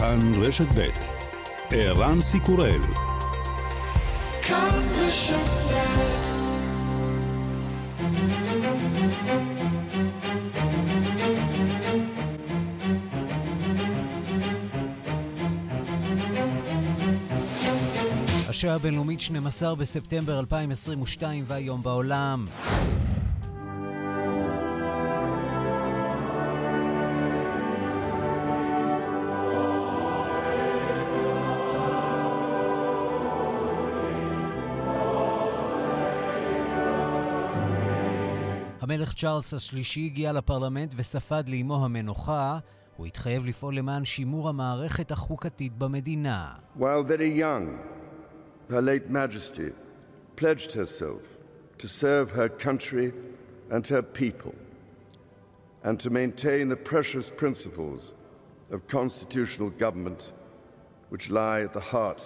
כאן רשת ב' ערן סיקורל השעה הבינלאומית 12 בספטמבר 2022 והיום בעולם. צ'ארלס השלישי הגיע לפרלמנט וספד לאמו המנוחה. הוא התחייב לפעול למען שימור המערכת החוקתית במדינה. While very young, her late majesty pledged herself to serve her country and her people and to maintain the precious principles of constitutional government which lie at the heart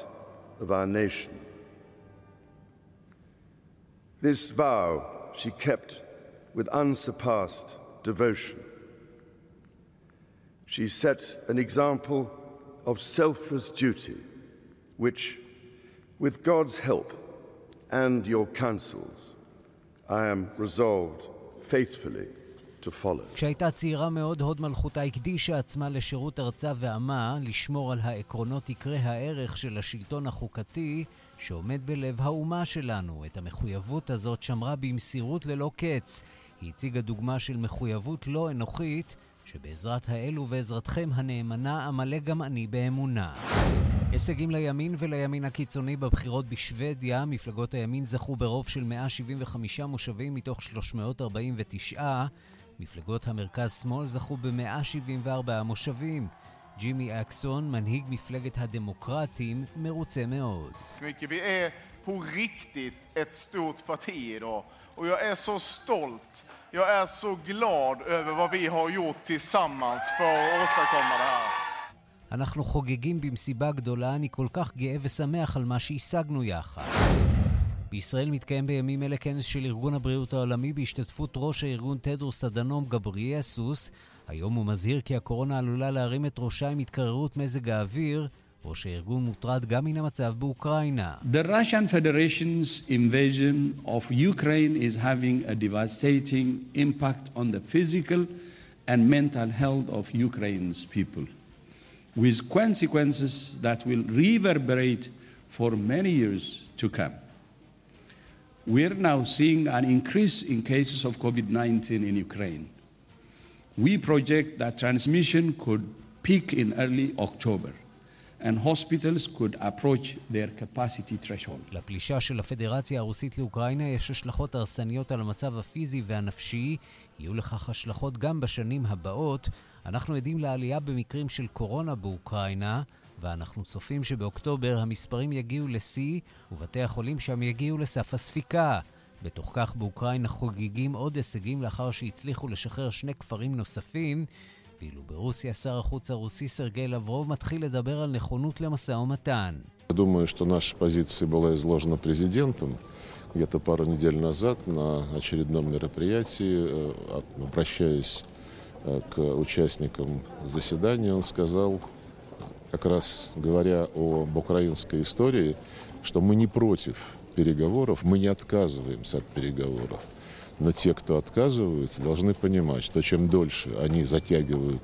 of our nation. This vow she kept with unsurpassed devotion. She set an example of selfless duty, which, with God's help and your counsels, I am resolved faithfully. כשהייתה צעירה מאוד, הוד מלכותה הקדישה עצמה לשירות ארצה ועמה, לשמור על העקרונות עיקרי הערך של השלטון החוקתי שעומד בלב האומה שלנו. את המחויבות הזאת שמרה במסירות ללא קץ. היא הציגה דוגמה של מחויבות לא אנוכית, שבעזרת האל ובעזרתכם הנאמנה אמלא גם אני באמונה. הישגים לימין ולימין הקיצוני בבחירות בשוודיה, מפלגות הימין זכו ברוב של 175 מושבים מתוך 349, מפלגות המרכז-שמאל זכו ב-174 מושבים. ג'ימי אקסון, מנהיג מפלגת הדמוקרטים, מרוצה מאוד. På riktigt ett stort parti idag. Och jag är så stolt, jag är så glad över vad vi har gjort tillsammans för att åstadkomma det här. אנחנו חוגגים במסיבה גדולה, אני כל כך גאה ושמח על מה שהשגנו יחד. בישראל מתקיים בימים אלה כנס של ארגון הבריאות העולמי בהשתתפות ראש הארגון תדרוס אדנום גבריאסוס. היום הוא מזהיר כי הקורונה עלולה להרים את ראשה עם התקררות מזג האוויר, או שהארגון מוטרד גם מן המצב באוקראינה. The Russian Federation's invasion of Ukraine is having a devastating impact on the physical and mental health of Ukraine's people, with consequences that will reverberate for many years to come. We're now seeing an increase in cases of COVID-19 in Ukraine. We project that transmission could peak in early October. And hospitals could approach their capacity threshold. לפלישה של הפדרציה הרוסית לאוקראינה יש השלכות הרסניות על המצב הפיזי והנפשי. יהיו לכך השלכות גם בשנים הבאות. אנחנו עדים לעלייה במקרים של קורונה באוקראינה, ואנחנו צופים שבאוקטובר המספרים יגיעו לשיא, ובתי החולים שם יגיעו לסף הספיקה. בתוך כך באוקראינה חוגגים עוד הישגים לאחר שהצליחו לשחרר שני כפרים נוספים. ואילו ברוסיה שר החוץ הרוסי סרגי לברוב מתחיל לדבר על נכונות למשא ומתן. Думаю, что наша позиция была изложена президентом где-то пару недель назад на очередном мероприятии, обращаясь к участникам заседания, он сказал, как раз говоря об украинской истории, что мы не против переговоров, мы не отказываемся от переговоров. Но те, кто отказываются, должны понимать, что чем дольше они затягивают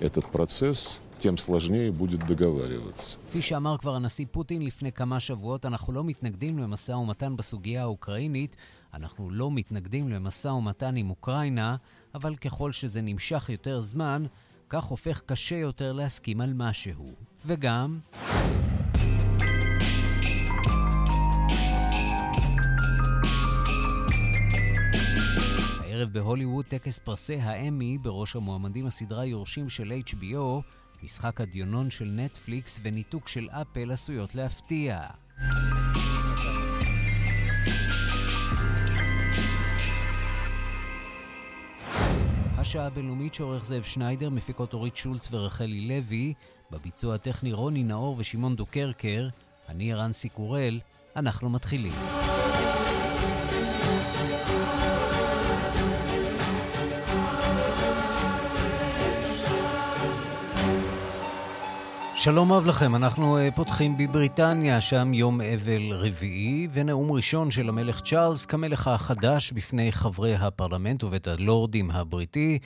этот процесс, тем сложнее будет договариваться. כפי שאמר כבר הנשיא פוטין לפני כמה שבועות, אנחנו לא מתנגדים למשא ומתן בסוגיה האוקראינית, אנחנו לא מתנגדים למשא ומתן עם אוקראינה, אבל ככל שזה נמשך יותר זמן, כך הופך קשה יותר להסכים על משהו. וגם... הערב בהוליווד טקס פרסי האמי בראש המועמדים הסדרה יורשים של HBO, משחק הדיונון של נטפליקס וניתוק של אפל עשויות להפתיע. השעה הבינלאומית שעורך זאב שניידר, מפיקות אורית שולץ ורחלי לוי, בביצוע הטכני רוני נאור ושמעון דוקרקר, אני ערן סיקורל, אנחנו מתחילים. שלום רב לכם, אנחנו uh, פותחים בבריטניה, שם יום אבל רביעי, ונאום ראשון של המלך צ'ארלס כמלך החדש בפני חברי הפרלמנט ובית הלורדים הבריטי.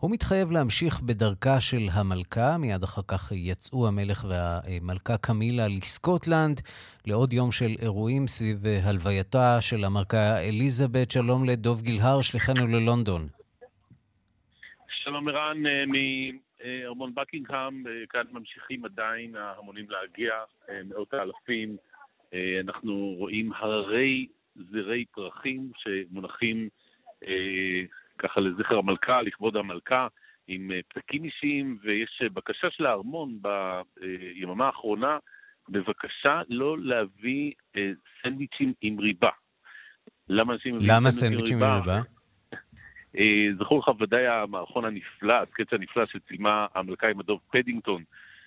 הוא מתחייב להמשיך בדרכה של המלכה, מיד אחר כך יצאו המלך והמלכה קמילה לסקוטלנד, לעוד יום של אירועים סביב הלווייתה של המלכה אליזבת. שלום לדוב גילהר, שליחנו ללונדון. שלום ערן אה, מארמון בקינגהאם, אה, כאן ממשיכים עדיין ההמונים להגיע, אה, מאות האלפים. אנחנו רואים הררי זרי פרחים שמונחים ככה לזכר המלכה, לכבוד המלכה, עם פתקים אישיים, ויש בקשה של הארמון ביממה האחרונה, בבקשה לא להביא סנדוויצ'ים עם ריבה. למה אנשים למה סנדוויצ'ים עם ריבה? אה, זכור לך ודאי המערכון הנפלא, הסקץ' הנפלא שצילמה המלכה עם הדוב פדינגטון,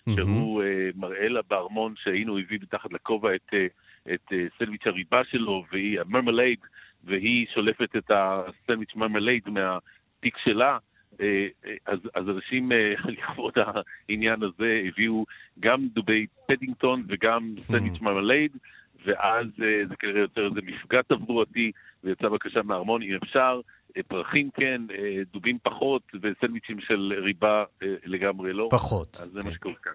שהוא אה, מראה לה בארמון שהנה הביא מתחת לכובע את, אה, את סנדוויץ' הריבה שלו, והיא המרמלייד, והיא שולפת את הסנדוויץ' מרמלייד מהתיק שלה. אז, אז אנשים לכבוד העניין הזה הביאו גם דובי פדינגטון וגם סנדוויץ' מרמלייד, ואז זה כנראה יוצר איזה מפגע תברואתי, ויצאה בקשה מהארמון, אם אפשר, פרחים כן, אה, דובים פחות, וסנדוויצ'ים של ריבה אה, לגמרי לא. פחות. אז זה כן. מה שקורה כאן.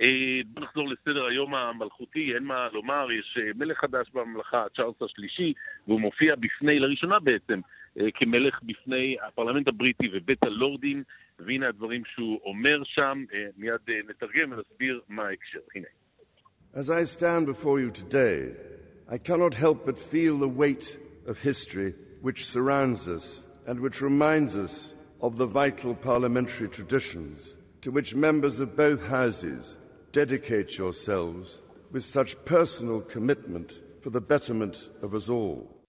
אה, בוא נחזור לסדר היום המלכותי, אין מה לומר, יש מלך חדש בממלכה, צ'ארלס השלישי, והוא מופיע בפני, לראשונה בעצם, כמלך בפני הפרלמנט הבריטי ובית הלורדים, והנה הדברים שהוא אומר שם, מיד נתרגם ונסביר מה ההקשר. הנה. As I stand before you today, I cannot help but feel the weight of history which surrounds us and which reminds us of the vital parliamentary traditions to which members of both houses dedicate yourselves with such personal commitment for the betterment of us all.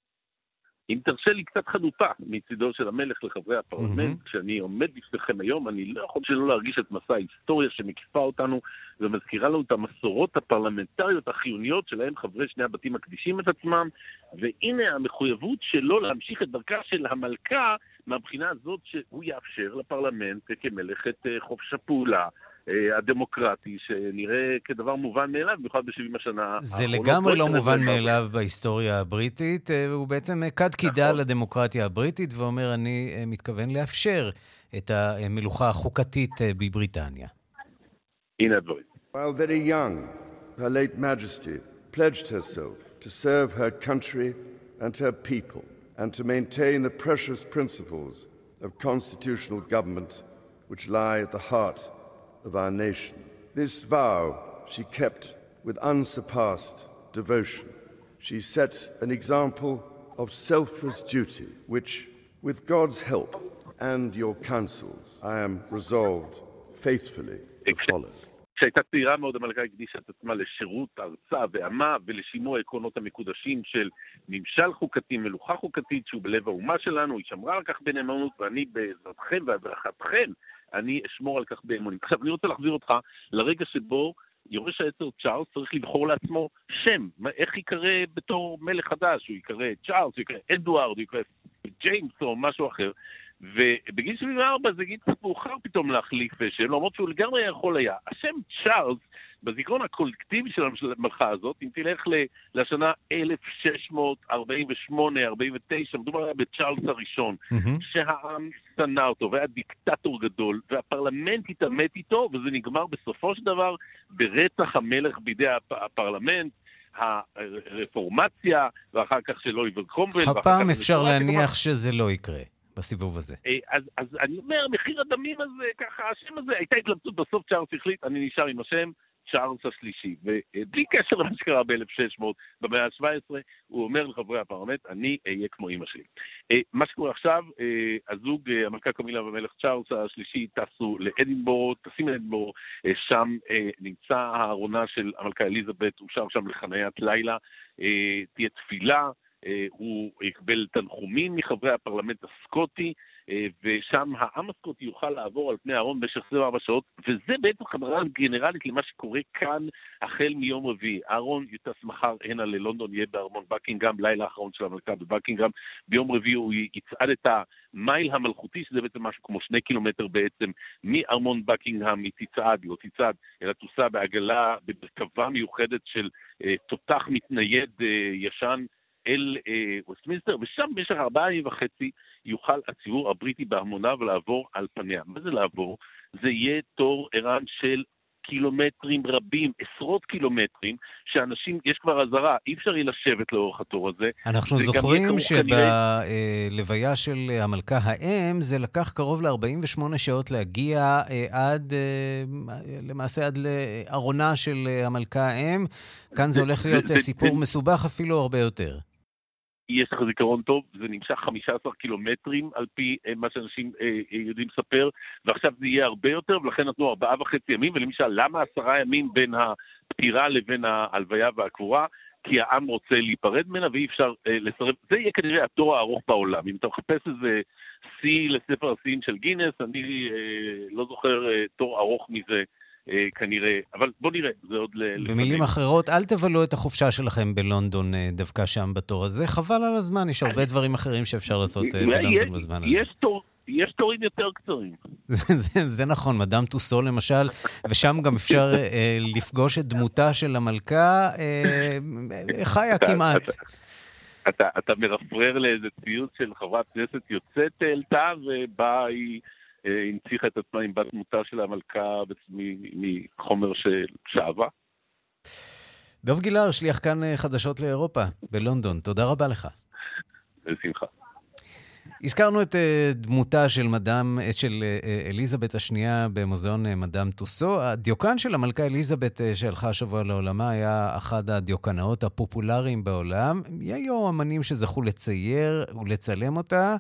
אם תרשה לי קצת חנופה מצידו של המלך לחברי הפרלמנט, mm-hmm. כשאני עומד בפניכם היום, אני לא יכול שלא להרגיש את מסע ההיסטוריה שמקיפה אותנו ומזכירה לנו את המסורות הפרלמנטריות החיוניות שלהם חברי שני הבתים מקדישים את עצמם, והנה המחויבות שלו להמשיך את דרכה של המלכה מהבחינה הזאת שהוא יאפשר לפרלמנט כמלך את אה, חופש הפעולה. אה, הדמוקרטי, שנראה כדבר מובן מאליו, במיוחד ב-70 השנה האחרונות. זה לגמרי לא מובן מאליו בהיסטוריה הבריטית. אה, הוא בעצם כד קידה נכון. לדמוקרטיה הבריטית, ואומר, אני אה, מתכוון לאפשר את המלוכה החוקתית בבריטניה. הנה הדברים. While very young, her late majesty pledged herself to serve her country and her people, and to maintain the precious principles of constitutional government which lie at the heart of our nation. This vow she kept with unsurpassed devotion. She set an example of selfless duty, which, with God's help and your counsels, I am resolved faithfully to follow. כשהייתה צעירה מאוד, המלכה הקדישה את עצמה לשירות ארצה ועמה ולשימוע העקרונות המקודשים של ממשל חוקתי, מלוכה חוקתית, שהוא בלב האומה שלנו, היא שמרה על כך בנאמנות, ואני בעזרתכם והדרכתכם אני אשמור על כך באמונים. עכשיו, אני רוצה להחזיר אותך לרגע שבו יורש העצר צ'ארלס צריך לבחור לעצמו שם, איך ייקרא בתור מלך חדש, הוא ייקרא צ'ארלס, הוא ייקרא אדוארד, הוא יקרא ג'יימס או משהו אחר. ובגיל 74 זה גיל קצת מאוחר פתאום להחליף שם, למרות שהוא לגמרי יכול היה. השם צ'ארלס בזיכרון הקולקטיבי של המלכה הזאת, אם תלך לשנה 1648-49, מדובר היה בצ'ארלס הראשון, mm-hmm. שהעם שנא אותו והיה דיקטטור גדול, והפרלמנט התעמת איתו, וזה נגמר בסופו של דבר ברצח המלך בידי הפרלמנט. הרפורמציה, ואחר כך של אוליבר קומבל. הפעם אפשר להניח שזה לא יקרה. בסיבוב הזה. אה, אז, אז אני אומר, מחיר הדמים הזה, ככה, השם הזה, הייתה התלבטות, בסוף צ'ארלס החליט, אני נשאר עם השם, צ'ארלס השלישי. ובלי קשר למה שקרה ב-1600, במאה ה-17, הוא אומר לחברי הפרלמנט, אני אהיה כמו אימא שלי. אה, מה שקורה עכשיו, אה, הזוג, המלכה קמילה והמלך צ'ארלס השלישי טסו לאדינבורו, טסים לאדינבורו, שם נמצא הארונה של המלכה אליזבת, הוא שר שם לחניית לילה, תהיה תפילה. הוא יקבל תנחומים מחברי הפרלמנט הסקוטי, אה, ושם האמסקוט יוכל לעבור על פני הארון במשך 24 שעות, וזה בעצם חברה גנרלית למה שקורה כאן החל מיום רביעי. הארון יוטס מחר הנה ללונדון, יהיה בארמון בקינגהם, לילה האחרון של המלכה בבקינגהם. ביום רביעי הוא יצעד את המייל המלכותי, שזה בעצם משהו כמו שני קילומטר בעצם, מארמון בקינגהם היא תצעד, לא תצעד, אלא תוסע בעגלה, ברכבה מיוחדת של אה, תותח מתנייד אה, ישן. אל אה, ווסטמינסטר, ושם במשך ארבעה ימים וחצי יוכל הציבור הבריטי בהמוניו לעבור על פניה. מה זה לעבור? זה יהיה תור ערן של קילומטרים רבים, עשרות קילומטרים, שאנשים, יש כבר אזהרה, אי אפשר יהיה לשבת לאורך התור הזה. אנחנו זוכרים שבלוויה של המלכה האם, זה לקח קרוב ל-48 שעות להגיע אה, עד, אה, למעשה עד לארונה של המלכה האם. כאן זה הולך להיות סיפור מסובך אפילו הרבה יותר. יש לך זיכרון טוב, זה נמשך 15 קילומטרים על פי אה, מה שאנשים אה, אה, יודעים לספר, ועכשיו זה יהיה הרבה יותר, ולכן נתנו ארבעה וחצי ימים, ולמשל, למה עשרה ימים בין הפטירה לבין ההלוויה והקבורה? כי העם רוצה להיפרד ממנה ואי אפשר אה, לסרב. זה יהיה כנראה התור הארוך בעולם. אם אתה מחפש איזה שיא לספר השיאים של גינס, אני אה, לא זוכר אה, תור ארוך מזה. אה, כנראה, אבל בוא נראה, זה עוד... במילים אחרות, אל תבלו את החופשה שלכם בלונדון אה, דווקא שם בתור הזה, חבל על הזמן, יש הרבה דברים אחרים שאפשר לעשות אה, בלונדון בזמן הזה. יש תור... יש תורים יותר קצרים. זה, זה נכון, מדאם טוסו למשל, ושם גם אפשר אה, לפגוש את דמותה של המלכה, אה, חיה כמעט. אתה, אתה, מרפרר לאיזה ציוץ של חברת כנסת יוצאת העלתה, ובה היא הנציחה את עצמה עם בת מותה של המלכה מחומר של שעבה. דב גילהר, שליח כאן אה, חדשות לאירופה, בלונדון. תודה רבה לך. בשמחה. הזכרנו את אה, דמותה של מדאם, של אליזבת השנייה במוזיאון מדאם טוסו. הדיוקן של המלכה אליזבת שהלכה השבוע לעולמה היה אחד הדיוקנאות הפופולריים בעולם. היו אמנים שזכו לצייר ולצלם אותה.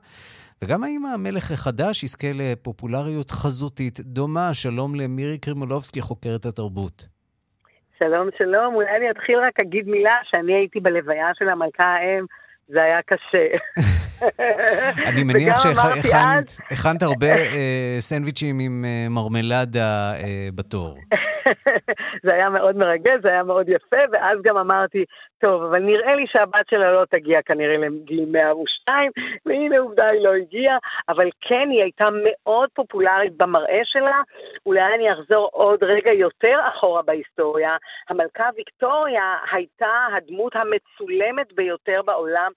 וגם האם המלך החדש יזכה לפופולריות חזותית דומה? שלום למירי קרימולובסקי, חוקרת התרבות. שלום, שלום. אולי אני אתחיל רק להגיד מילה, שאני הייתי בלוויה של המלכה האם, זה היה קשה. אני מניח שהכנת הרבה אה, סנדוויצ'ים עם אה, מרמלדה אה, בתור. זה היה מאוד מרגש, זה היה מאוד יפה, ואז גם אמרתי, טוב, אבל נראה לי שהבת שלה לא תגיע כנראה לגיל 102, והנה עובדה היא לא הגיעה, אבל כן, היא הייתה מאוד פופולרית במראה שלה. אולי אני אחזור עוד רגע יותר אחורה בהיסטוריה. המלכה ויקטוריה הייתה הדמות המצולמת ביותר בעולם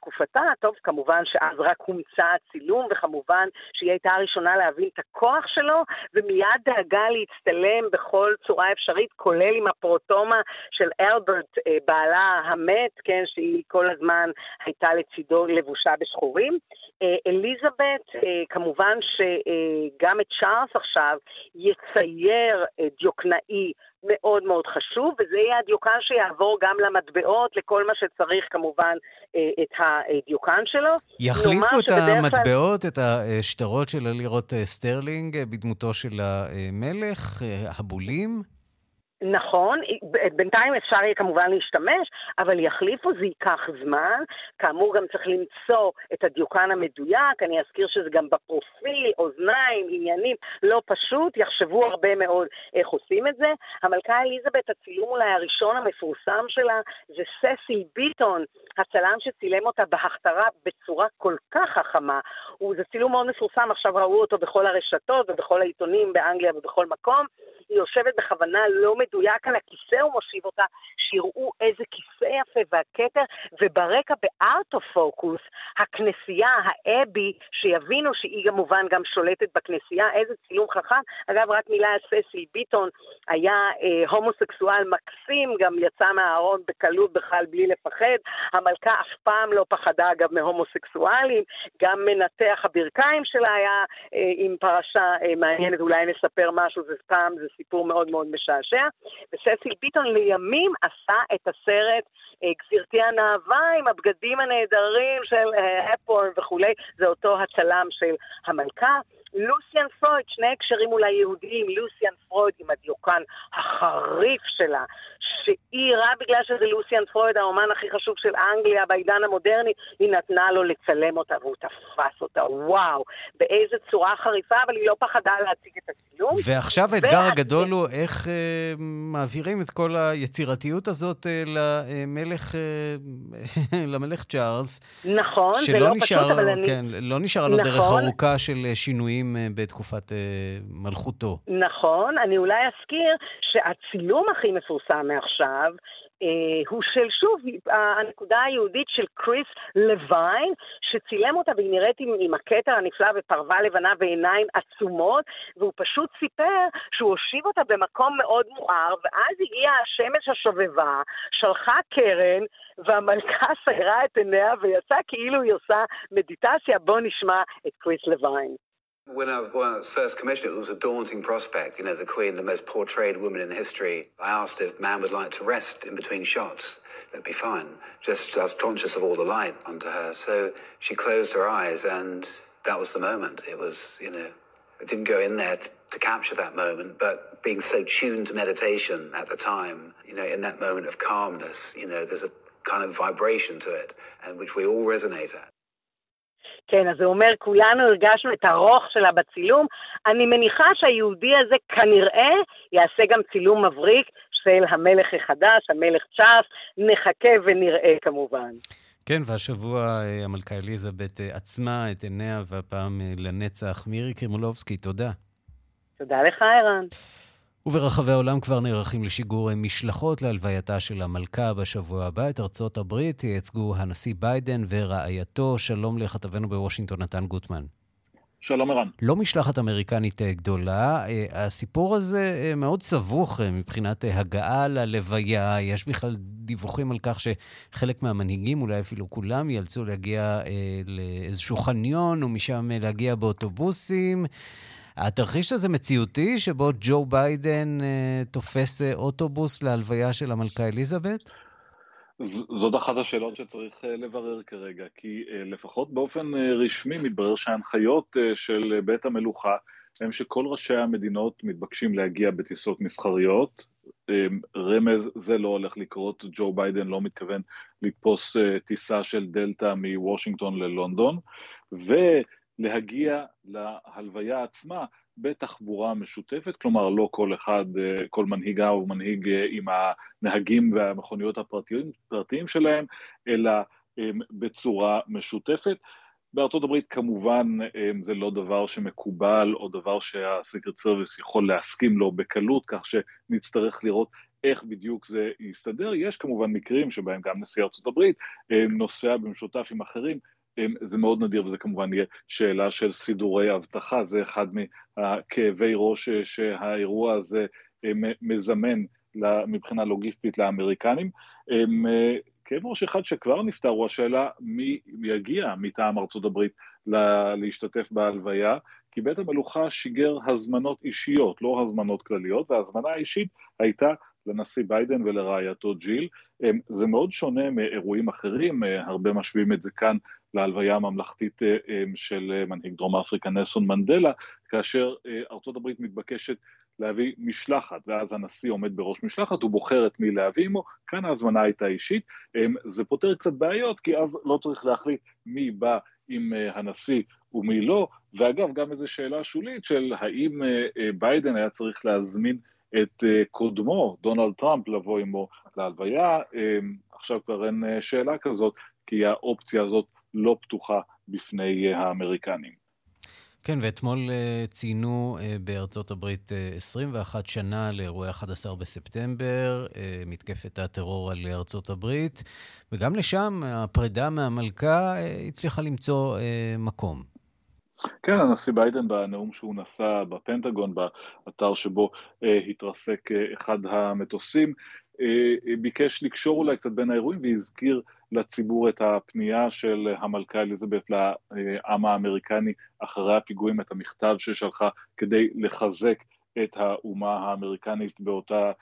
בתקופתה, טוב, כמובן שאז רק הומצא הצילום, וכמובן שהיא הייתה הראשונה להבין את הכוח שלו, ומיד דאגה להצטלם בכל צורה אפשרית, כולל עם הפרוטומה של אלברט, אה, בעלה המת, כן, שהיא כל הזמן הייתה לצידו לבושה בשחורים. אה, אליזבת, אה, כמובן שגם את צ'ארלס עכשיו יצייר דיוקנאי מאוד מאוד חשוב, וזה יהיה הדיוקן שיעבור גם למטבעות, לכל מה שצריך כמובן אה, את הדיוקן שלו. יחליפו את המטבעות, את השטרות של הלירות אה, סטרלינג אה, בדמותו של המלך, הבולים? נכון, בינתיים אפשר יהיה כמובן להשתמש, אבל יחליפו, זה ייקח זמן. כאמור, גם צריך למצוא את הדיוקן המדויק, אני אזכיר שזה גם בפרופיל, אוזניים, עניינים, לא פשוט, יחשבו הרבה מאוד איך עושים את זה. המלכה אליזבת, הצילום אולי הראשון המפורסם שלה, זה ססיל ביטון, הצלם שצילם אותה בהכתרה בצורה כל כך חכמה. זה צילום מאוד מפורסם, עכשיו ראו אותו בכל הרשתות ובכל העיתונים באנגליה ובכל מקום. היא יושבת בכוונה לא מדויק על הכיסא, הוא מושיב אותה, שיראו איזה כיסא יפה והכתר, וברקע בארט אוף פוקוס, הכנסייה, האבי, שיבינו שהיא כמובן גם שולטת בכנסייה, איזה צילום חכם. אגב, רק מילה על ססיל ביטון, היה אה, הומוסקסואל מקסים, גם יצא מהארון בקלות בכלל בלי לפחד. המלכה אף פעם לא פחדה אגב מהומוסקסואלים, גם מנתח הברכיים שלה היה אה, עם פרשה אה, מעניינת, אולי נספר משהו, זה פעם, זה סיפור מאוד מאוד משעשע. וססיל ביטון לימים עשה את הסרט אה, גבירתי הנאווה עם הבגדים הנהדרים של אה, הפורן וכולי, זה אותו הצלם של המלכה. לוסיאן פרויד, שני הקשרים אולי יהודיים, לוסיאן פרויד עם הדיוקן החריף שלה, שהיא, רק בגלל שזה לוסיאן פרויד, האומן הכי חשוב של אנגליה בעידן המודרני, היא נתנה לו לצלם אותה והוא תפס אותה, וואו, באיזה צורה חריפה, אבל היא לא פחדה להציג את הצילום. ועכשיו האתגר הגדול הוא איך אה, מעבירים את כל היצירתיות הזאת אה, למלך, אה, למלך צ'ארלס. נכון, זה לא נשאר, פשוט, אבל אני... כן, לא נשאר לו נכון. דרך ארוכה של שינויים אה, בתקופת אה, מלכותו. נכון, אני אולי אזכיר שהצילום הכי מפורסם מעכשיו אה, הוא של, שוב, הנקודה היהודית של קריס לוין, שצילם אותה והיא נראית עם, עם הכתר הנפלא ופרווה לבנה ועיניים עצומות, והוא פשוט סיפר שהוא הושיב אותה במקום מאוד מואר, ואז הגיעה השמש השובבה, שלחה קרן, והמלכה סגרה את עיניה ויצאה כאילו היא עושה מדיטציה. בואו נשמע את קריס לוין. When I, when I, was first commissioned, it was a daunting prospect. You know, the Queen, the most portrayed woman in history. I asked if man would like to rest in between shots. That'd be fine. Just I was conscious of all the light onto her. So she closed her eyes, and that was the moment. It was, you know, I didn't go in there to, to capture that moment, but being so tuned to meditation at the time, you know, in that moment of calmness, you know, there's a kind of vibration to it, and which we all resonate at. כן, אז הוא אומר, כולנו הרגשנו את הרוך שלה בצילום. אני מניחה שהיהודי הזה כנראה יעשה גם צילום מבריק של המלך החדש, המלך צ'ארלס. נחכה ונראה כמובן. כן, והשבוע אה, המלכה אליזבת אה, עצמה את עיניה, והפעם אה, לנצח. מירי קרימולובסקי, תודה. תודה לך, ערן. וברחבי העולם כבר נערכים לשיגור משלחות להלווייתה של המלכה בשבוע הבא. את ארצות הברית ייצגו הנשיא ביידן ורעייתו. שלום לכתבנו בוושינגטון, נתן גוטמן. שלום ערן. לא משלחת אמריקנית אה, גדולה. אה, הסיפור הזה אה, מאוד סבוך מבחינת הגעה ללוויה. יש בכלל דיווחים על כך שחלק מהמנהיגים, אולי אפילו כולם, ייאלצו להגיע לאיזשהו חניון ומשם להגיע באוטובוסים. התרחיש הזה מציאותי, שבו ג'ו ביידן אה, תופס אה, אוטובוס להלוויה של המלכה אליזבת? זאת אחת השאלות שצריך אה, לברר כרגע, כי אה, לפחות באופן רשמי מתברר שההנחיות של בית המלוכה הם שכל ראשי המדינות מתבקשים להגיע בטיסות מסחריות. רמז, זה לא הולך לקרות, ג'ו ביידן לא מתכוון לתפוס טיסה של דלתא מוושינגטון ללונדון, ו... להגיע להלוויה עצמה בתחבורה משותפת, כלומר לא כל אחד, אה, כל מנהיגה או מנהיג אה, עם הנהגים והמכוניות הפרטיים, שלהם, אלא אה, בצורה משותפת. בארצות הברית כמובן זה לא דבר שמקובל או דבר שהסיקרט סרוויס יכול להסכים לו בקלות, כך שנצטרך לראות איך בדיוק זה יסתדר. יש כמובן מקרים שבהם גם נשיא ארצות הברית נוסע במשותף עם אחרים, זה מאוד נדיר וזה כמובן יהיה שאלה של סידורי אבטחה, זה אחד מהכאבי ראש שהאירוע הזה מזמן מבחינה לוגיסטית לאמריקנים. כאב ראש אחד שכבר נפתר הוא השאלה מי יגיע מטעם ארצות הברית להשתתף בהלוויה, כי בית המלוכה שיגר הזמנות אישיות, לא הזמנות כלליות, וההזמנה האישית הייתה לנשיא ביידן ולרעייתו ג'יל. זה מאוד שונה מאירועים אחרים, הרבה משווים את זה כאן להלוויה הממלכתית אה, אה, של אה, מנהיג דרום אפריקה נלסון מנדלה, כאשר ארצות הברית מתבקשת להביא משלחת, ואז הנשיא עומד בראש משלחת, הוא בוחר את מי להביא עמו, כאן ההזמנה הייתה אישית, זה פותר קצת בעיות, כי אז לא צריך להחליט מי בא עם הנשיא ומי לא, ואגב, גם איזו שאלה שולית של האם ביידן היה צריך להזמין את קודמו, דונלד טראמפ, לבוא עמו להלוויה, עכשיו כבר אין שאלה כזאת, כי האופציה הזאת לא פתוחה בפני האמריקנים. כן, ואתמול uh, ציינו uh, בארצות הברית uh, 21 שנה לאירועי 11 בספטמבר, מתקפת הטרור על ארצות הברית, וגם לשם הפרידה מהמלכה הצליחה למצוא מקום. כן, הנשיא ביידן בנאום שהוא נשא בפנטגון, באתר שבו התרסק אחד המטוסים, ביקש לקשור אולי קצת בין האירועים והזכיר לציבור את הפנייה של המלכה אליזבת לעם האמריקני אחרי הפיגועים, את המכתב ששלחה כדי לחזק את האומה האמריקנית באותה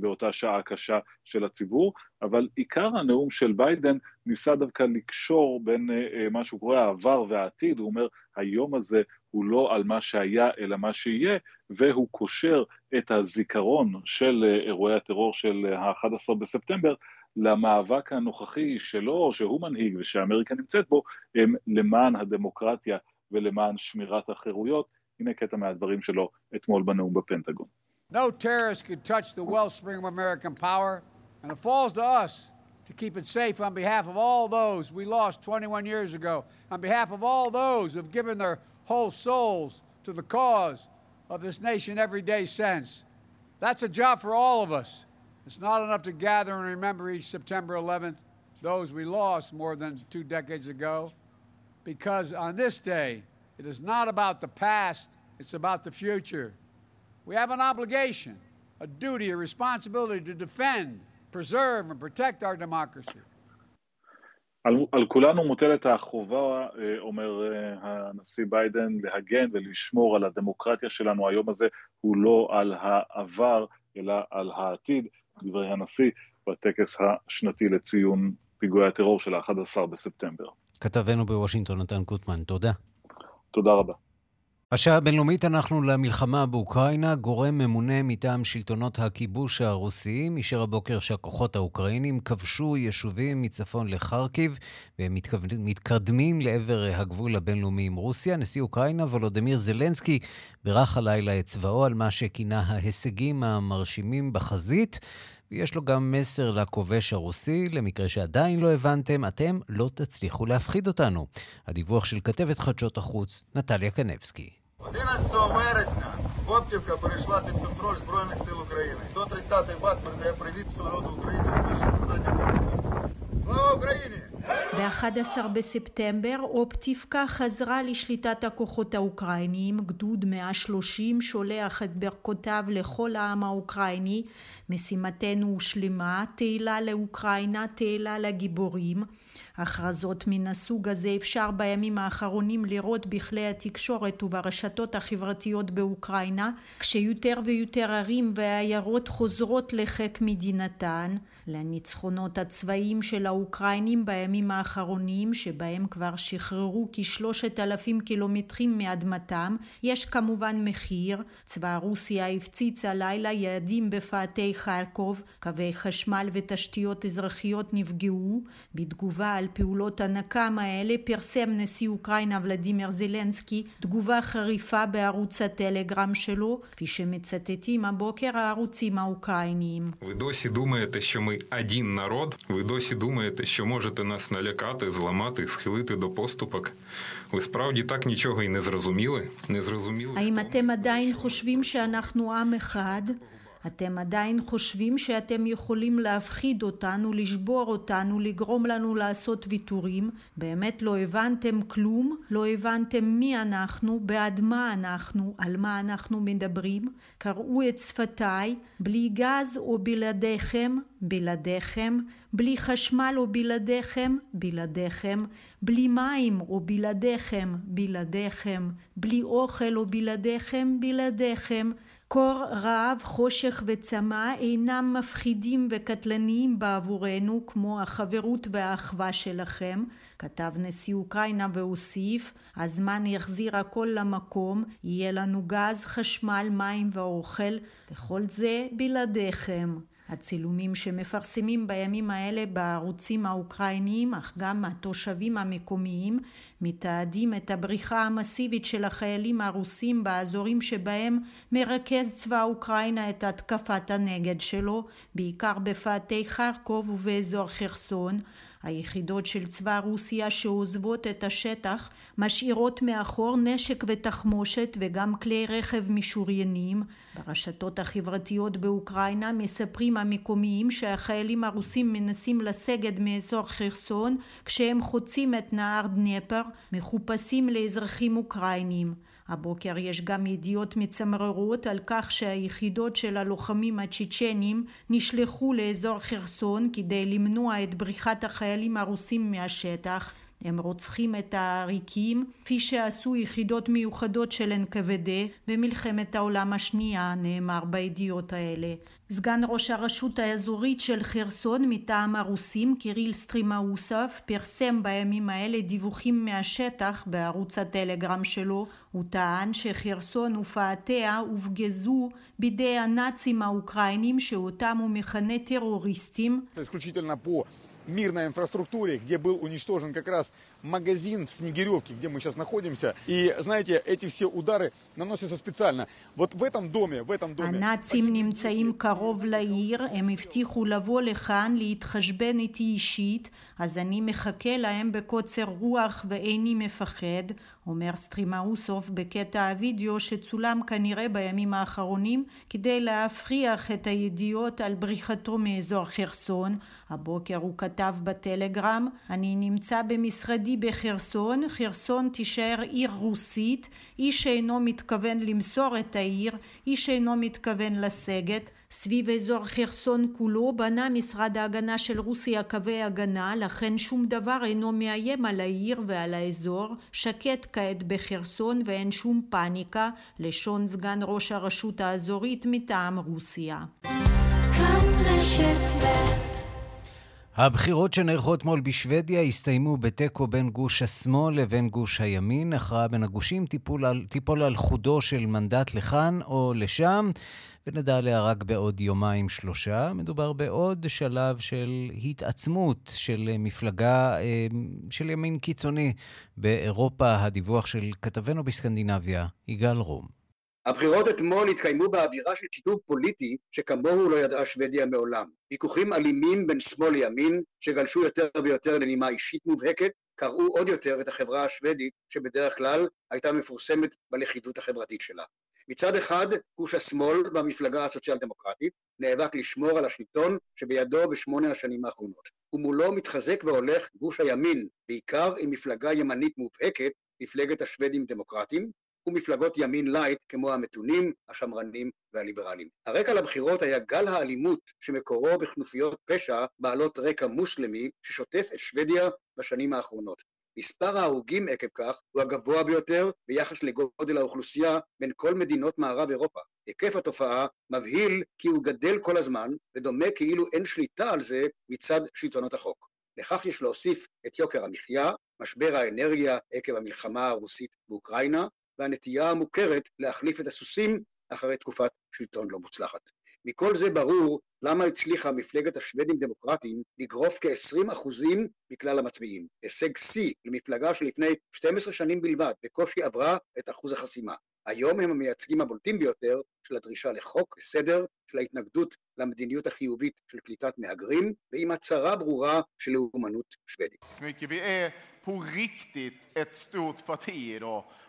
באותה שעה קשה של הציבור, אבל עיקר הנאום של ביידן ניסה דווקא לקשור בין מה שהוא קורא העבר והעתיד, הוא אומר היום הזה הוא לא על מה שהיה אלא מה שיהיה, והוא קושר את הזיכרון של אירועי הטרור של ה-11 בספטמבר למאבק הנוכחי שלו, שהוא מנהיג ושאמריקה נמצאת בו, הם למען הדמוקרטיה ולמען שמירת החירויות. הנה קטע מהדברים שלו אתמול בנאום בפנטגון. No terrorist could touch the wellspring of American power, and it falls to us to keep it safe on behalf of all those we lost 21 years ago, on behalf of all those who have given their whole souls to the cause of this nation every day since. That's a job for all of us. It's not enough to gather and remember each September 11th those we lost more than two decades ago, because on this day, it is not about the past, it's about the future. We have an obligation, a duty, a responsibility to defend, preserve, and protect our democracy. על, על כולנו מוטלת החובה, אומר הנשיא ביידן, להגן ולשמור על הדמוקרטיה שלנו. היום הזה הוא לא על העבר, אלא על העתיד. דברי הנשיא בטקס השנתי לציון פיגועי הטרור של ה-11 בספטמבר. כתבנו בוושינגטון, נתן קוטמן, תודה. תודה רבה. השעה הבינלאומית אנחנו למלחמה באוקראינה. גורם ממונה מטעם שלטונות הכיבוש הרוסיים אישר הבוקר שהכוחות האוקראינים כבשו יישובים מצפון לחרקיב והם מתקדמים לעבר הגבול הבינלאומי עם רוסיה. נשיא אוקראינה וולודמיר זלנסקי בירך הלילה את צבאו על מה שכינה ההישגים המרשימים בחזית. ויש לו גם מסר לכובש הרוסי, למקרה שעדיין לא הבנתם, אתם לא תצליחו להפחיד אותנו. הדיווח של כתבת חדשות החוץ, נטליה קנבסקי. 11 вересня Коптівка перейшла під контроль Збройних сил України. 130-й БАТ передає привіт всього народу України. Наше завдання Слава Україні! ב-11 בספטמבר אופטיבקה חזרה לשליטת הכוחות האוקראיניים, גדוד 130 שולח את ברכותיו לכל העם האוקראיני, משימתנו הושלמה, תהילה לאוקראינה, תהילה לגיבורים. הכרזות מן הסוג הזה אפשר בימים האחרונים לראות בכלי התקשורת וברשתות החברתיות באוקראינה, כשיותר ויותר ערים ועיירות חוזרות לחיק מדינתן, לניצחונות הצבאיים של האוקראינים בימים האחרונים, שבהם כבר שחררו כשלושת אלפים קילומטרים מאדמתם, יש כמובן מחיר. צבא רוסיה הפציץ הלילה יעדים בפאתי חרקוב, קווי חשמל ותשתיות אזרחיות נפגעו. בתגובה על פעולות הנקם האלה פרסם נשיא אוקראינה ולדימיר זלנסקי תגובה חריפה בערוץ הטלגרם שלו, כפי שמצטטים הבוקר הערוצים האוקראיניים. ודוסי думаєте, що ми один народ? Ви досі думаєте, що можете нас налякати, зламати, схилити до поступок? Ви справді так нічого і не зрозуміли? Не зрозуміли? האם אתם עדיין חושבים שאנחנו עם אחד? אתם עדיין חושבים שאתם יכולים להפחיד אותנו, לשבור אותנו, לגרום לנו לעשות ויתורים? באמת לא הבנתם כלום? לא הבנתם מי אנחנו, בעד מה אנחנו, על מה אנחנו מדברים? קראו את שפתיי, בלי גז או בלעדיכם, בלעדיכם, בלי חשמל או בלעדיכם, בלעדיכם, בלי מים או בלעדיכם, בלעדיכם, בלי אוכל או בלעדיכם, בלעדיכם. קור, רעב, חושך וצמא אינם מפחידים וקטלניים בעבורנו כמו החברות והאחווה שלכם, כתב נשיא אוקראינה והוסיף, הזמן יחזיר הכל למקום, יהיה לנו גז, חשמל, מים ואוכל, וכל זה בלעדיכם. הצילומים שמפרסמים בימים האלה בערוצים האוקראיניים, אך גם התושבים המקומיים, מתעדים את הבריחה המסיבית של החיילים הרוסים באזורים שבהם מרכז צבא אוקראינה את התקפת הנגד שלו, בעיקר בפאתי חרקוב ובאזור חרסון. היחידות של צבא רוסיה שעוזבות את השטח משאירות מאחור נשק ותחמושת וגם כלי רכב משוריינים. ברשתות החברתיות באוקראינה מספרים המקומיים שהחיילים הרוסים מנסים לסגת מאזור חרסון כשהם חוצים את נהר דנפר מחופשים לאזרחים אוקראינים. הבוקר יש גם ידיעות מצמררות על כך שהיחידות של הלוחמים הצ'צ'נים נשלחו לאזור חרסון כדי למנוע את בריחת החיילים הרוסים מהשטח הם רוצחים את העריקים, כפי שעשו יחידות מיוחדות של NKVD במלחמת העולם השנייה, נאמר בידיעות האלה. סגן ראש הרשות האזורית של חרסון מטעם הרוסים, קיריל סטרימאוסף, פרסם בימים האלה דיווחים מהשטח בערוץ הטלגרם שלו. הוא טען שחרסון ופאתיה הופגזו בידי הנאצים האוקראינים שאותם הוא מכנה טרוריסטים. мирной инфраструктуре, где был уничтожен как раз магазин в Снегиревке, где мы сейчас находимся. И, знаете, эти все удары наносятся специально. Вот в этом доме, в этом доме... הנאצים נמצאים קרוב לעיר, הם הבטיחו לבוא לכאן להתחשבן איתי אישית, אז אני מחכה להם בקוצר רוח ואיני מפחד, אומר סטרימאוסוב בקטע הווידאו שצולם כנראה בימים האחרונים כדי להפריך את הידיעות על בריחתו מאזור חרסון. הבוקר הוא כתב בטלגרם, אני נמצא במשרדי בחרסון, חרסון תישאר עיר רוסית, איש אינו מתכוון למסור את העיר, איש אינו מתכוון לסגת, סביב אזור חרסון כולו בנה משרד ההגנה של רוסיה קווי הגנה, לכן שום דבר אינו מאיים על העיר ועל האזור, שקט כעת בחרסון ואין שום פאניקה, לשון סגן ראש הרשות האזורית מטעם רוסיה. הבחירות שנערכו אתמול בשוודיה הסתיימו בתיקו בין גוש השמאל לבין גוש הימין. הכרעה בין הגושים תיפול על, תיפול על חודו של מנדט לכאן או לשם, ונדע עליה רק בעוד יומיים שלושה. מדובר בעוד שלב של התעצמות של מפלגה אה, של ימין קיצוני באירופה. הדיווח של כתבנו בסקנדינביה, יגאל רום. הבחירות אתמול התקיימו באווירה של שיתוף פוליטי שכמוהו לא ידעה שוודיה מעולם. ויכוחים אלימים בין שמאל לימין, שגלשו יותר ויותר לנימה אישית מובהקת, קרעו עוד יותר את החברה השוודית, שבדרך כלל הייתה מפורסמת בלכידות החברתית שלה. מצד אחד, גוש השמאל במפלגה הסוציאל דמוקרטית נאבק לשמור על השלטון שבידו בשמונה השנים האחרונות. ומולו מתחזק והולך גוש הימין, בעיקר עם מפלגה ימנית מובהקת, מפלגת השוודים דמוקרטים, ומפלגות ימין לייט כמו המתונים, השמרנים והליברלים. הרקע לבחירות היה גל האלימות שמקורו בכנופיות פשע בעלות רקע מוסלמי ששוטף את שוודיה בשנים האחרונות. מספר ההרוגים עקב כך הוא הגבוה ביותר ביחס לגודל האוכלוסייה בין כל מדינות מערב אירופה. היקף התופעה מבהיל כי הוא גדל כל הזמן, ודומה כאילו אין שליטה על זה מצד שלטונות החוק. לכך יש להוסיף את יוקר המחיה, משבר האנרגיה עקב המלחמה הרוסית באוקראינה, והנטייה המוכרת להחליף את הסוסים אחרי תקופת שלטון לא מוצלחת. מכל זה ברור למה הצליחה מפלגת השוודים דמוקרטים לגרוף כ-20 אחוזים מכלל המצביעים. הישג שיא למפלגה שלפני 12 שנים בלבד בקושי עברה את אחוז החסימה. היום הם המייצגים הבולטים ביותר של הדרישה לחוק וסדר, של ההתנגדות למדיניות החיובית של קליטת מהגרים, ועם הצהרה ברורה של לאומנות שוודית. riktigt ett stort parti.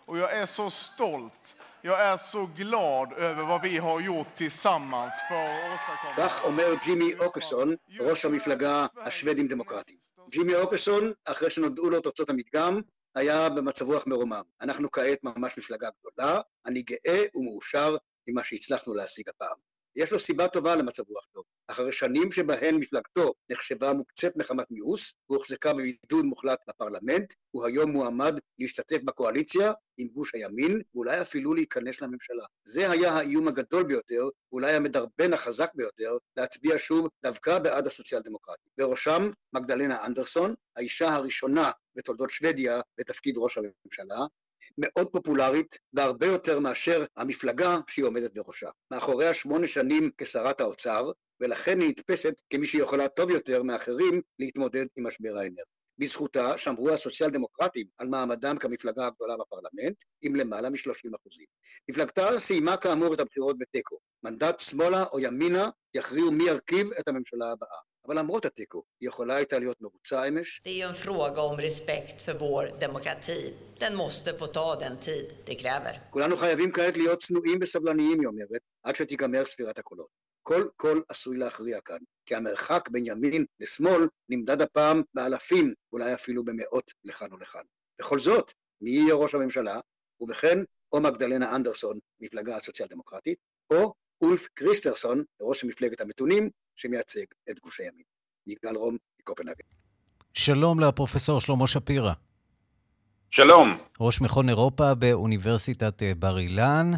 Och jag är så stolt. Jag är så glad över vad vi har gjort tillsammans för att åstadkomma... כך אומר ג'ימי אוקרסון, ראש המפלגה השוודים דמוקרטים. ג'ימי אוקרסון, אחרי שנודעו לו תוצאות המדגם, היה במצב רוח מרומם. אנחנו כעת ממש מפלגה גדולה, אני גאה ומאושר ממה שהצלחנו להשיג הפעם. יש לו סיבה טובה למצב רוח טוב. אחרי שנים שבהן מפלגתו נחשבה מוקצת מחמת מיאוס והוחזקה בבידוד מוחלט בפרלמנט, הוא היום מועמד להשתתף בקואליציה עם גוש הימין, ואולי אפילו להיכנס לממשלה. זה היה האיום הגדול ביותר, אולי המדרבן החזק ביותר, להצביע שוב דווקא בעד הסוציאל דמוקרטים. בראשם מגדלנה אנדרסון, האישה הראשונה בתולדות שוודיה בתפקיד ראש הממשלה, מאוד פופולרית והרבה יותר מאשר המפלגה שהיא עומדת בראשה. מאחוריה שמונה שנים כשרת האוצר, ולכן היא נתפסת כמי שיכולה טוב יותר מאחרים להתמודד עם משבר האנרגיה. בזכותה שמרו הסוציאל דמוקרטים על מעמדם כמפלגה הגדולה בפרלמנט עם למעלה מ-30 אחוזים. מפלגתה סיימה כאמור את הבחירות בתיקו. מנדט שמאלה או ימינה יכריעו מי ירכיב את הממשלה הבאה. אבל למרות התיקו, היא יכולה הייתה להיות מרוצה אמש. Det är en fråga om respekt för vår demokrati. Den måste få ta den tid det kräver. כולנו חייבים כעת להיות צנועים וסבלניים, היא אומרת, עד שתיגמר ספירת הקולות. כל קול עשוי להכריע כאן, כי המרחק בין ימין לשמאל נמדד הפעם באלפים, אולי אפילו במאות לכאן ולכאן. בכל זאת, מי יהיה ראש הממשלה? ובכן, או מגדלנה אנדרסון, מפלגה הסוציאל דמוקרטית, או אולף קריסטרסון, ראש מפלגת המתונים, שמייצג את גוש הימין. יגאל רום מקופנהגן. שלום לפרופסור שלמה שפירא. שלום. ראש מכון אירופה באוניברסיטת בר אילן.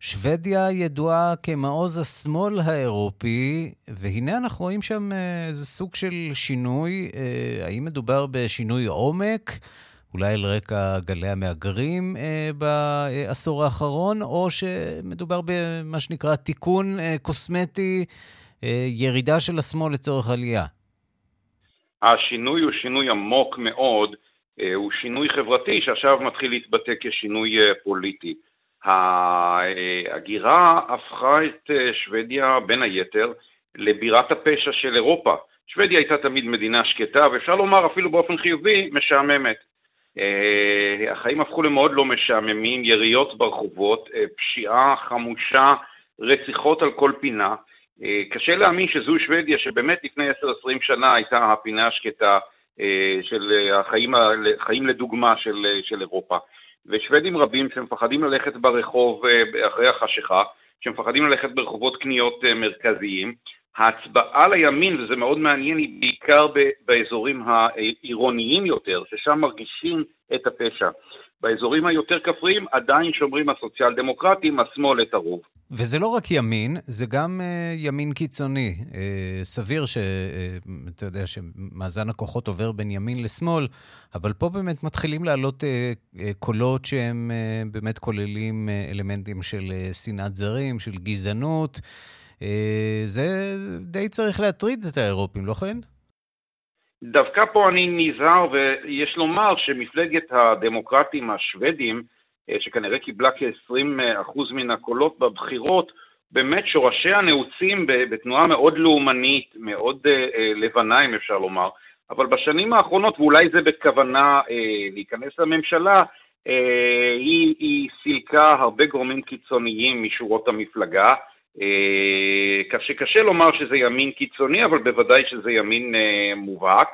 שוודיה ידועה כמעוז השמאל האירופי, והנה אנחנו רואים שם איזה סוג של שינוי. האם מדובר בשינוי עומק? אולי על רקע גלי המהגרים אה, בעשור האחרון, או שמדובר במה שנקרא תיקון אה, קוסמטי, אה, ירידה של השמאל לצורך עלייה? השינוי הוא שינוי עמוק מאוד, אה, הוא שינוי חברתי שעכשיו מתחיל להתבטא כשינוי אה, פוליטי. ההגירה הפכה את אה, שוודיה, בין היתר, לבירת הפשע של אירופה. שוודיה הייתה תמיד מדינה שקטה, ואפשר לומר אפילו באופן חיובי, משעממת. החיים הפכו למאוד לא משעממים, יריות ברחובות, פשיעה חמושה, רציחות על כל פינה. Uh, קשה להאמין שזו שוודיה שבאמת לפני 10-20 שנה הייתה הפינה השקטה uh, של החיים, החיים לדוגמה של, של אירופה. ושוודים רבים שמפחדים ללכת ברחוב אחרי החשיכה, שמפחדים ללכת ברחובות קניות מרכזיים, ההצבעה לימין, וזה מאוד מעניין, היא בעיקר באזורים העירוניים יותר, ששם מרגישים את הפשע. באזורים היותר כפריים עדיין שומרים הסוציאל דמוקרטים, השמאל את הרוב. וזה לא רק ימין, זה גם uh, ימין קיצוני. Uh, סביר שאתה uh, יודע שמאזן הכוחות עובר בין ימין לשמאל, אבל פה באמת מתחילים לעלות uh, uh, קולות שהם uh, באמת כוללים uh, אלמנטים של uh, שנאת זרים, של גזענות. אה, זה די צריך להטריד את האירופים, לא כן? דווקא פה אני נזהר, ויש לומר שמפלגת הדמוקרטים השוודים, אה, שכנראה קיבלה כ-20% מן הקולות בבחירות, באמת שורשיה נעוצים בתנועה מאוד לאומנית, מאוד אה, לבנה, אם אפשר לומר. אבל בשנים האחרונות, ואולי זה בכוונה להיכנס לממשלה, היא, היא סילקה הרבה גורמים קיצוניים משורות המפלגה. קשה, קשה לומר שזה ימין קיצוני, אבל בוודאי שזה ימין אה, מובהק,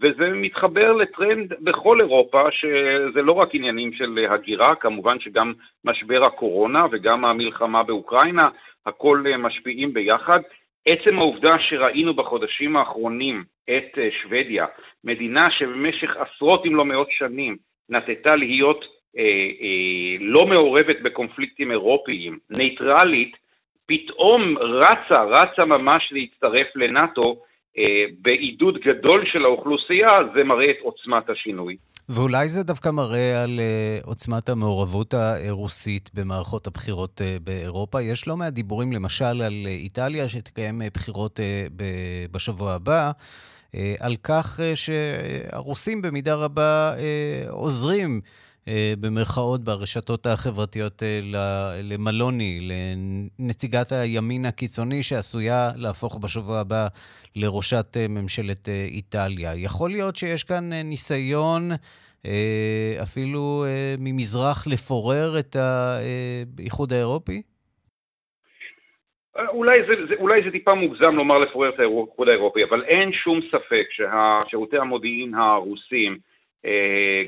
וזה מתחבר לטרנד בכל אירופה, שזה לא רק עניינים של הגירה, כמובן שגם משבר הקורונה וגם המלחמה באוקראינה, הכל אה, משפיעים ביחד. עצם העובדה שראינו בחודשים האחרונים את אה, שוודיה, מדינה שבמשך עשרות אם לא מאות שנים נטתה להיות אה, אה, לא מעורבת בקונפליקטים אירופיים, נייטרלית, פתאום רצה, רצה ממש להצטרף לנאט"ו אה, בעידוד גדול של האוכלוסייה, זה מראה את עוצמת השינוי. ואולי זה דווקא מראה על uh, עוצמת המעורבות הרוסית במערכות הבחירות uh, באירופה. יש לא מעט דיבורים, למשל, על uh, איטליה, שתקיים uh, בחירות uh, ב- בשבוע הבא, uh, על כך uh, שהרוסים במידה רבה עוזרים אה, במרכאות ברשתות החברתיות אה, למלוני, לנציגת הימין הקיצוני שעשויה להפוך בשבוע הבא לראשת אה, ממשלת איטליה. יכול להיות שיש כאן ניסיון אפילו ממזרח לפורר את האיחוד האירופי? אולי זה, זה, אולי זה טיפה מוגזם לומר לפורר את האיחוד האירופי, אבל אין שום ספק ששירותי המודיעין הרוסים, אה,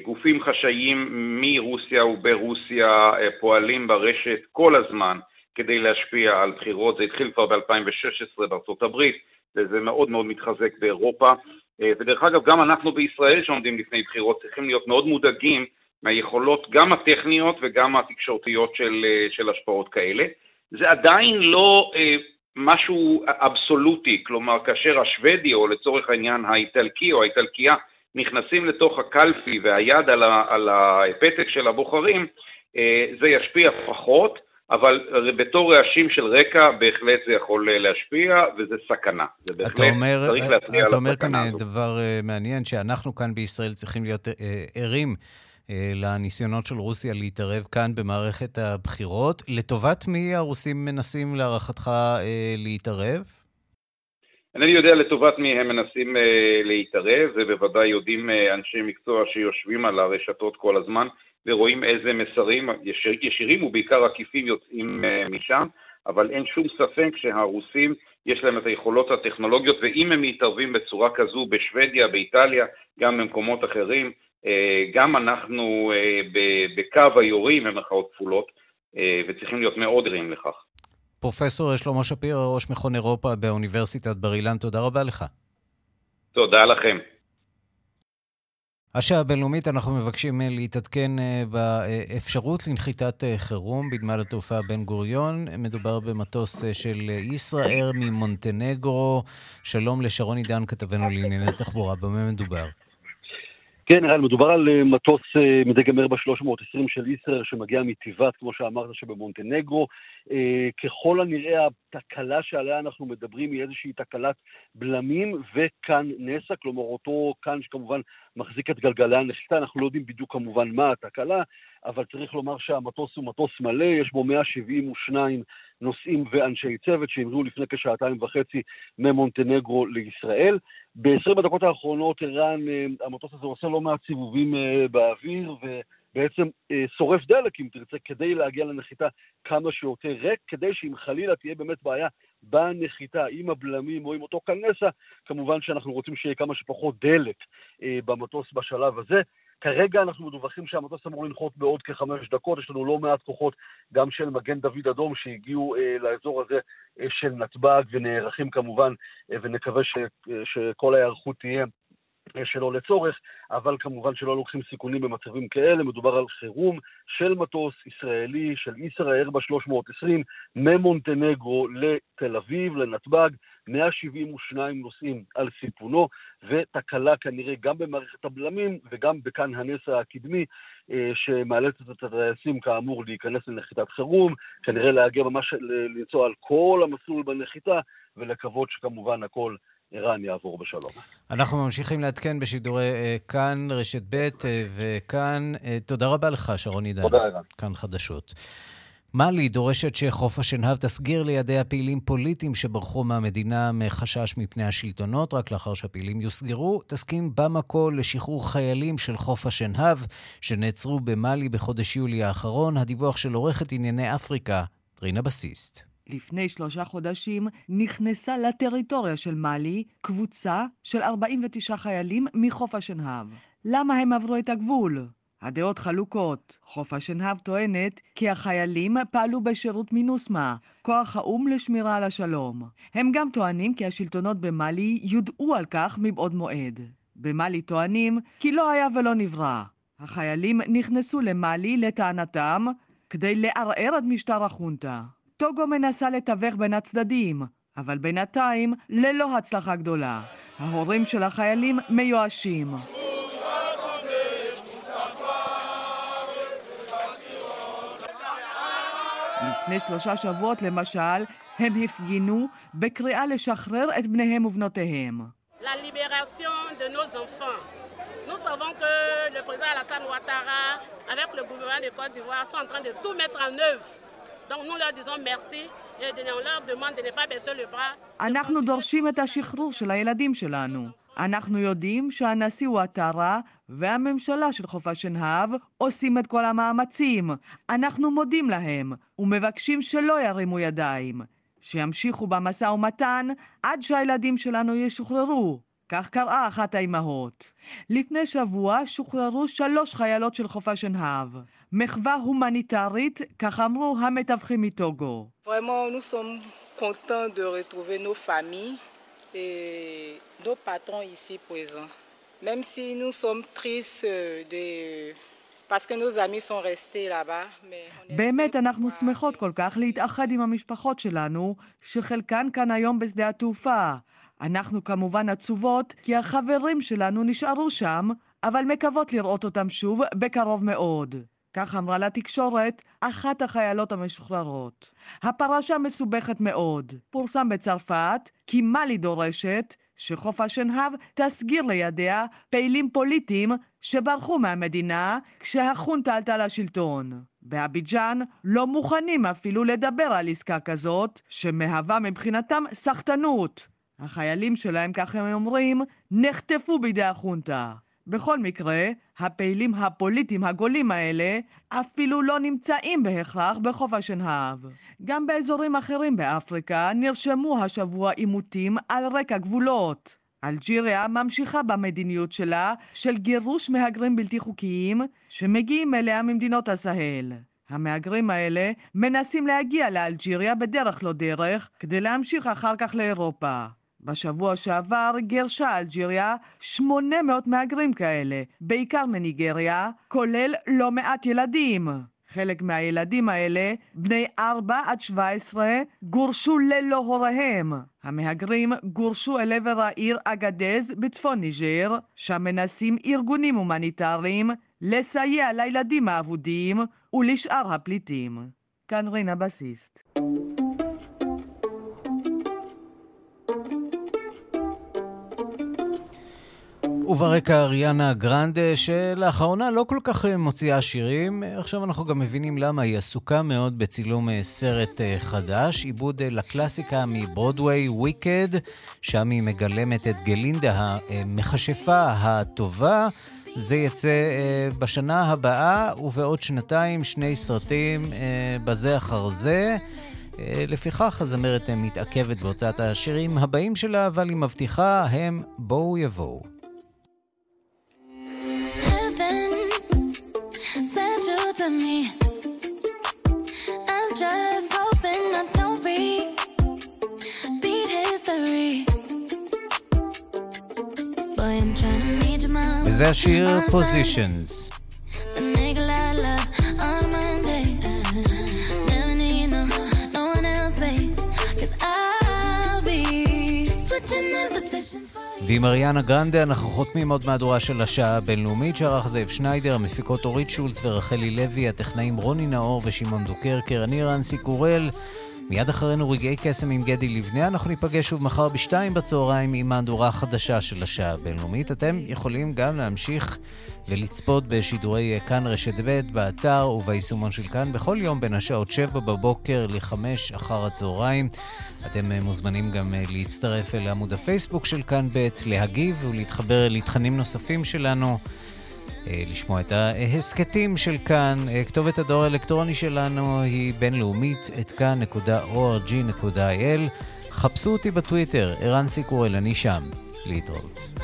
גופים חשאיים מרוסיה וברוסיה אה, פועלים ברשת כל הזמן כדי להשפיע על בחירות. זה התחיל כבר ב-2016 בארצות הברית, וזה מאוד מאוד מתחזק באירופה. אה, ודרך אגב, גם אנחנו בישראל שעומדים לפני בחירות צריכים להיות מאוד מודאגים מהיכולות גם הטכניות וגם התקשורתיות של, של השפעות כאלה. זה עדיין לא אה, משהו אבסולוטי, כלומר כאשר השוודי או לצורך העניין האיטלקי או האיטלקייה נכנסים לתוך הקלפי והיד על, ה, על הפתק של הבוחרים, אה, זה ישפיע פחות, אבל בתור רעשים של רקע בהחלט זה יכול להשפיע, וזה סכנה. זה בהחלט אומר, צריך להצביע אתה אומר כאן דבר אה, מעניין, שאנחנו כאן בישראל צריכים להיות אה, ערים. לניסיונות של רוסיה להתערב כאן במערכת הבחירות. לטובת מי הרוסים מנסים להערכתך להתערב? אינני יודע לטובת מי הם מנסים אה, להתערב, ובוודאי יודעים אה, אנשי מקצוע שיושבים על הרשתות כל הזמן ורואים איזה מסרים ישיר, ישירים ובעיקר עקיפים יוצאים אה, משם, אבל אין שום ספק שהרוסים יש להם את היכולות הטכנולוגיות, ואם הם מתערבים בצורה כזו בשוודיה, באיטליה, גם במקומות אחרים, אה, גם אנחנו אה, בקו היורים, במרכאות כפולות, אה, וצריכים להיות מאוד ערים לכך. פרופסור שלמה שפירא, ראש מכון אירופה באוניברסיטת בר אילן, תודה רבה לך. תודה לכם. השעה הבינלאומית אנחנו מבקשים אה, להתעדכן אה, באפשרות לנחיתת אה, חירום בנמל התעופה בן גוריון. מדובר במטוס של ישראייר ממונטנגרו. שלום לשרון עידן, כתבנו לענייני תחבורה. במה מדובר? כן, רן, מדובר על אה, מטוס אה, מדגם ארבע 320 של ישראייר שמגיע מטבעת, כמו שאמרת, שבמונטנגרו. אה, ככל הנראה התקלה שעליה אנחנו מדברים היא איזושהי תקלת בלמים וכאן נסע, כלומר אותו כאן שכמובן מחזיק את גלגלי הנחיתה, אנחנו לא יודעים בדיוק כמובן מה התקלה, אבל צריך לומר שהמטוס הוא מטוס מלא, יש בו 172 נוסעים ואנשי צוות שהמריאו לפני כשעתיים וחצי ממונטנגרו לישראל. ב-20 הדקות האחרונות, ערן, אה, המטוס הזה עושה לא מעט סיבובים אה, באוויר, ובעצם אה, שורף דלק, אם תרצה, כדי להגיע לנחיתה כמה שיותר ריק, כדי שאם חלילה תהיה באמת בעיה בנחיתה עם הבלמים או עם אותו קנסה, כמובן שאנחנו רוצים שיהיה כמה שפחות דלק במטוס בשלב הזה. כרגע אנחנו מדווחים שהמטוס אמור לנחות בעוד כחמש דקות, יש לנו לא מעט כוחות גם של מגן דוד אדום שהגיעו אה, לאזור הזה אה, של נתב"ג ונערכים כמובן, אה, ונקווה ש, אה, שכל ההיערכות תהיה שלא לצורך, אבל כמובן שלא לוקחים סיכונים במצבים כאלה, מדובר על חירום של מטוס ישראלי של ישראייר ב-320 ממונטנגרו לתל אביב, לנתב"ג, 172 נוסעים על סיפונו, ותקלה כנראה גם במערכת הבלמים וגם בכאן הנס הקדמי, אה, שמאלצת את הטייסים כאמור להיכנס לנחיתת חירום, כנראה להגיע ממש לנסוע על כל המסלול בנחיתה, ולקוות שכמובן הכל ערן יעבור בשלום. אנחנו ממשיכים לעדכן בשידורי uh, כאן, רשת ב' uh, וכאן. Uh, תודה רבה לך, שרון עידן. תודה, ערן. כאן חדשות. מאלי דורשת שחוף השנהב תסגיר לידי הפעילים פוליטיים שברחו מהמדינה מחשש מפני השלטונות, רק לאחר שהפעילים יוסגרו, תסכים במקו לשחרור חיילים של חוף השנהב שנעצרו במאלי בחודש יולי האחרון. הדיווח של עורכת ענייני אפריקה, רינה בסיסט. לפני שלושה חודשים נכנסה לטריטוריה של מאלי קבוצה של 49 חיילים מחוף השנהב. למה הם עברו את הגבול? הדעות חלוקות. חוף השנהב טוענת כי החיילים פעלו בשירות מינוסמה, כוח האו"ם לשמירה על השלום. הם גם טוענים כי השלטונות במאלי יודעו על כך מבעוד מועד. במאלי טוענים כי לא היה ולא נברא. החיילים נכנסו למאלי, לטענתם, כדי לערער את משטר החונטה. טוגו מנסה לתווך בין הצדדים, אבל בינתיים ללא הצלחה גדולה. ההורים של החיילים מיואשים. לפני שלושה שבועות למשל, הם הפגינו בקריאה לשחרר את בניהם ובנותיהם. Nous savons que le président Alassane Ouattara, avec le gouvernement de Côte d'Ivoire, sont en train de tout mettre en œuvre Donc nous leur disons merci on leur demande de ne pas baisser le bras. אנחנו דורשים את השחרור של הילדים שלנו. אנחנו יודעים שהנשיא וואטרה והממשלה של חוף השנהב עושים את כל המאמצים. אנחנו מודים להם ומבקשים שלא ירימו ידיים. שימשיכו במשא ומתן עד שהילדים שלנו ישוחררו. כך קראה אחת האימהות. לפני שבוע שוחררו שלוש חיילות של חוף השנהב. מחווה הומניטרית, כך אמרו המתווכים מטוגו. Même si nous sommes tristes de... באמת אנחנו שמחות כל כך להתאחד עם המשפחות שלנו, שחלקן כאן היום בשדה התעופה. אנחנו כמובן עצובות, כי החברים שלנו נשארו שם, אבל מקוות לראות אותם שוב בקרוב מאוד. כך אמרה לתקשורת אחת החיילות המשוחררות. הפרשה מסובכת מאוד. פורסם בצרפת כי מאלי דורשת שחוף השנהב תסגיר לידיה פעילים פוליטיים שברחו מהמדינה כשהחונטה עלתה לשלטון. באביג'אן לא מוכנים אפילו לדבר על עסקה כזאת, שמהווה מבחינתם סחטנות. החיילים שלהם, כך הם אומרים, נחטפו בידי החונטה. בכל מקרה, הפעילים הפוליטיים הגולים האלה אפילו לא נמצאים בהכרח בחוף השנהב. גם באזורים אחרים באפריקה נרשמו השבוע עימותים על רקע גבולות. אלג'יריה ממשיכה במדיניות שלה של גירוש מהגרים בלתי חוקיים שמגיעים אליה ממדינות הסהל. המהגרים האלה מנסים להגיע לאלג'יריה בדרך לא דרך כדי להמשיך אחר כך לאירופה. בשבוע שעבר גירשה אלג'יריה 800 מהגרים כאלה, בעיקר מניגריה, כולל לא מעט ילדים. חלק מהילדים האלה, בני 4 עד 17, גורשו ללא הוריהם. המהגרים גורשו אל עבר העיר אגדז בצפון ניג'ר, שם מנסים ארגונים הומניטריים לסייע לילדים האבודים ולשאר הפליטים. כאן רינה בסיסט. וברקע אריאנה גרנדה, שלאחרונה לא כל כך אה, מוציאה שירים. עכשיו אנחנו גם מבינים למה היא עסוקה מאוד בצילום אה, סרט אה, חדש, עיבוד לקלאסיקה מברודוויי, וויקד, שם היא מגלמת את גלינדה המכשפה הטובה. זה יצא בשנה הבאה, ובעוד שנתיים שני סרטים בזה אחר זה. לפיכך הזמרת מתעכבת בהוצאת השירים הבאים שלה, אבל היא מבטיחה הם בואו יבואו. to me. I'm just hoping I don't repeat history. Boy, I'm trying to read your mind. וזה השיר Positions. ועם אריאנה גרנדה אנחנו חותמים עוד מהדורה של השעה הבינלאומית שערך זאב שניידר, המפיקות אורית שולץ ורחלי לוי, הטכנאים רוני נאור ושמעון דוקרקר, אני רנסי קורל. מיד אחרינו רגעי קסם עם גדי לבנה, אנחנו ניפגש שוב מחר בשתיים בצהריים עם מהדורה החדשה של השעה הבינלאומית. אתם יכולים גם להמשיך ולצפות בשידורי כאן רשת ב' באתר וביישומון של כאן בכל יום בין השעות 7 בבוקר ל-5 אחר הצהריים. אתם מוזמנים גם להצטרף אל עמוד הפייסבוק של כאן ב', להגיב ולהתחבר לתכנים נוספים שלנו. אה, לשמוע את ההסכתים של כאן. אה, כתובת הדואר האלקטרוני שלנו היא בינלאומית, את כאן.org.il. חפשו אותי בטוויטר, ערן סיקורל, אני שם. להתראות.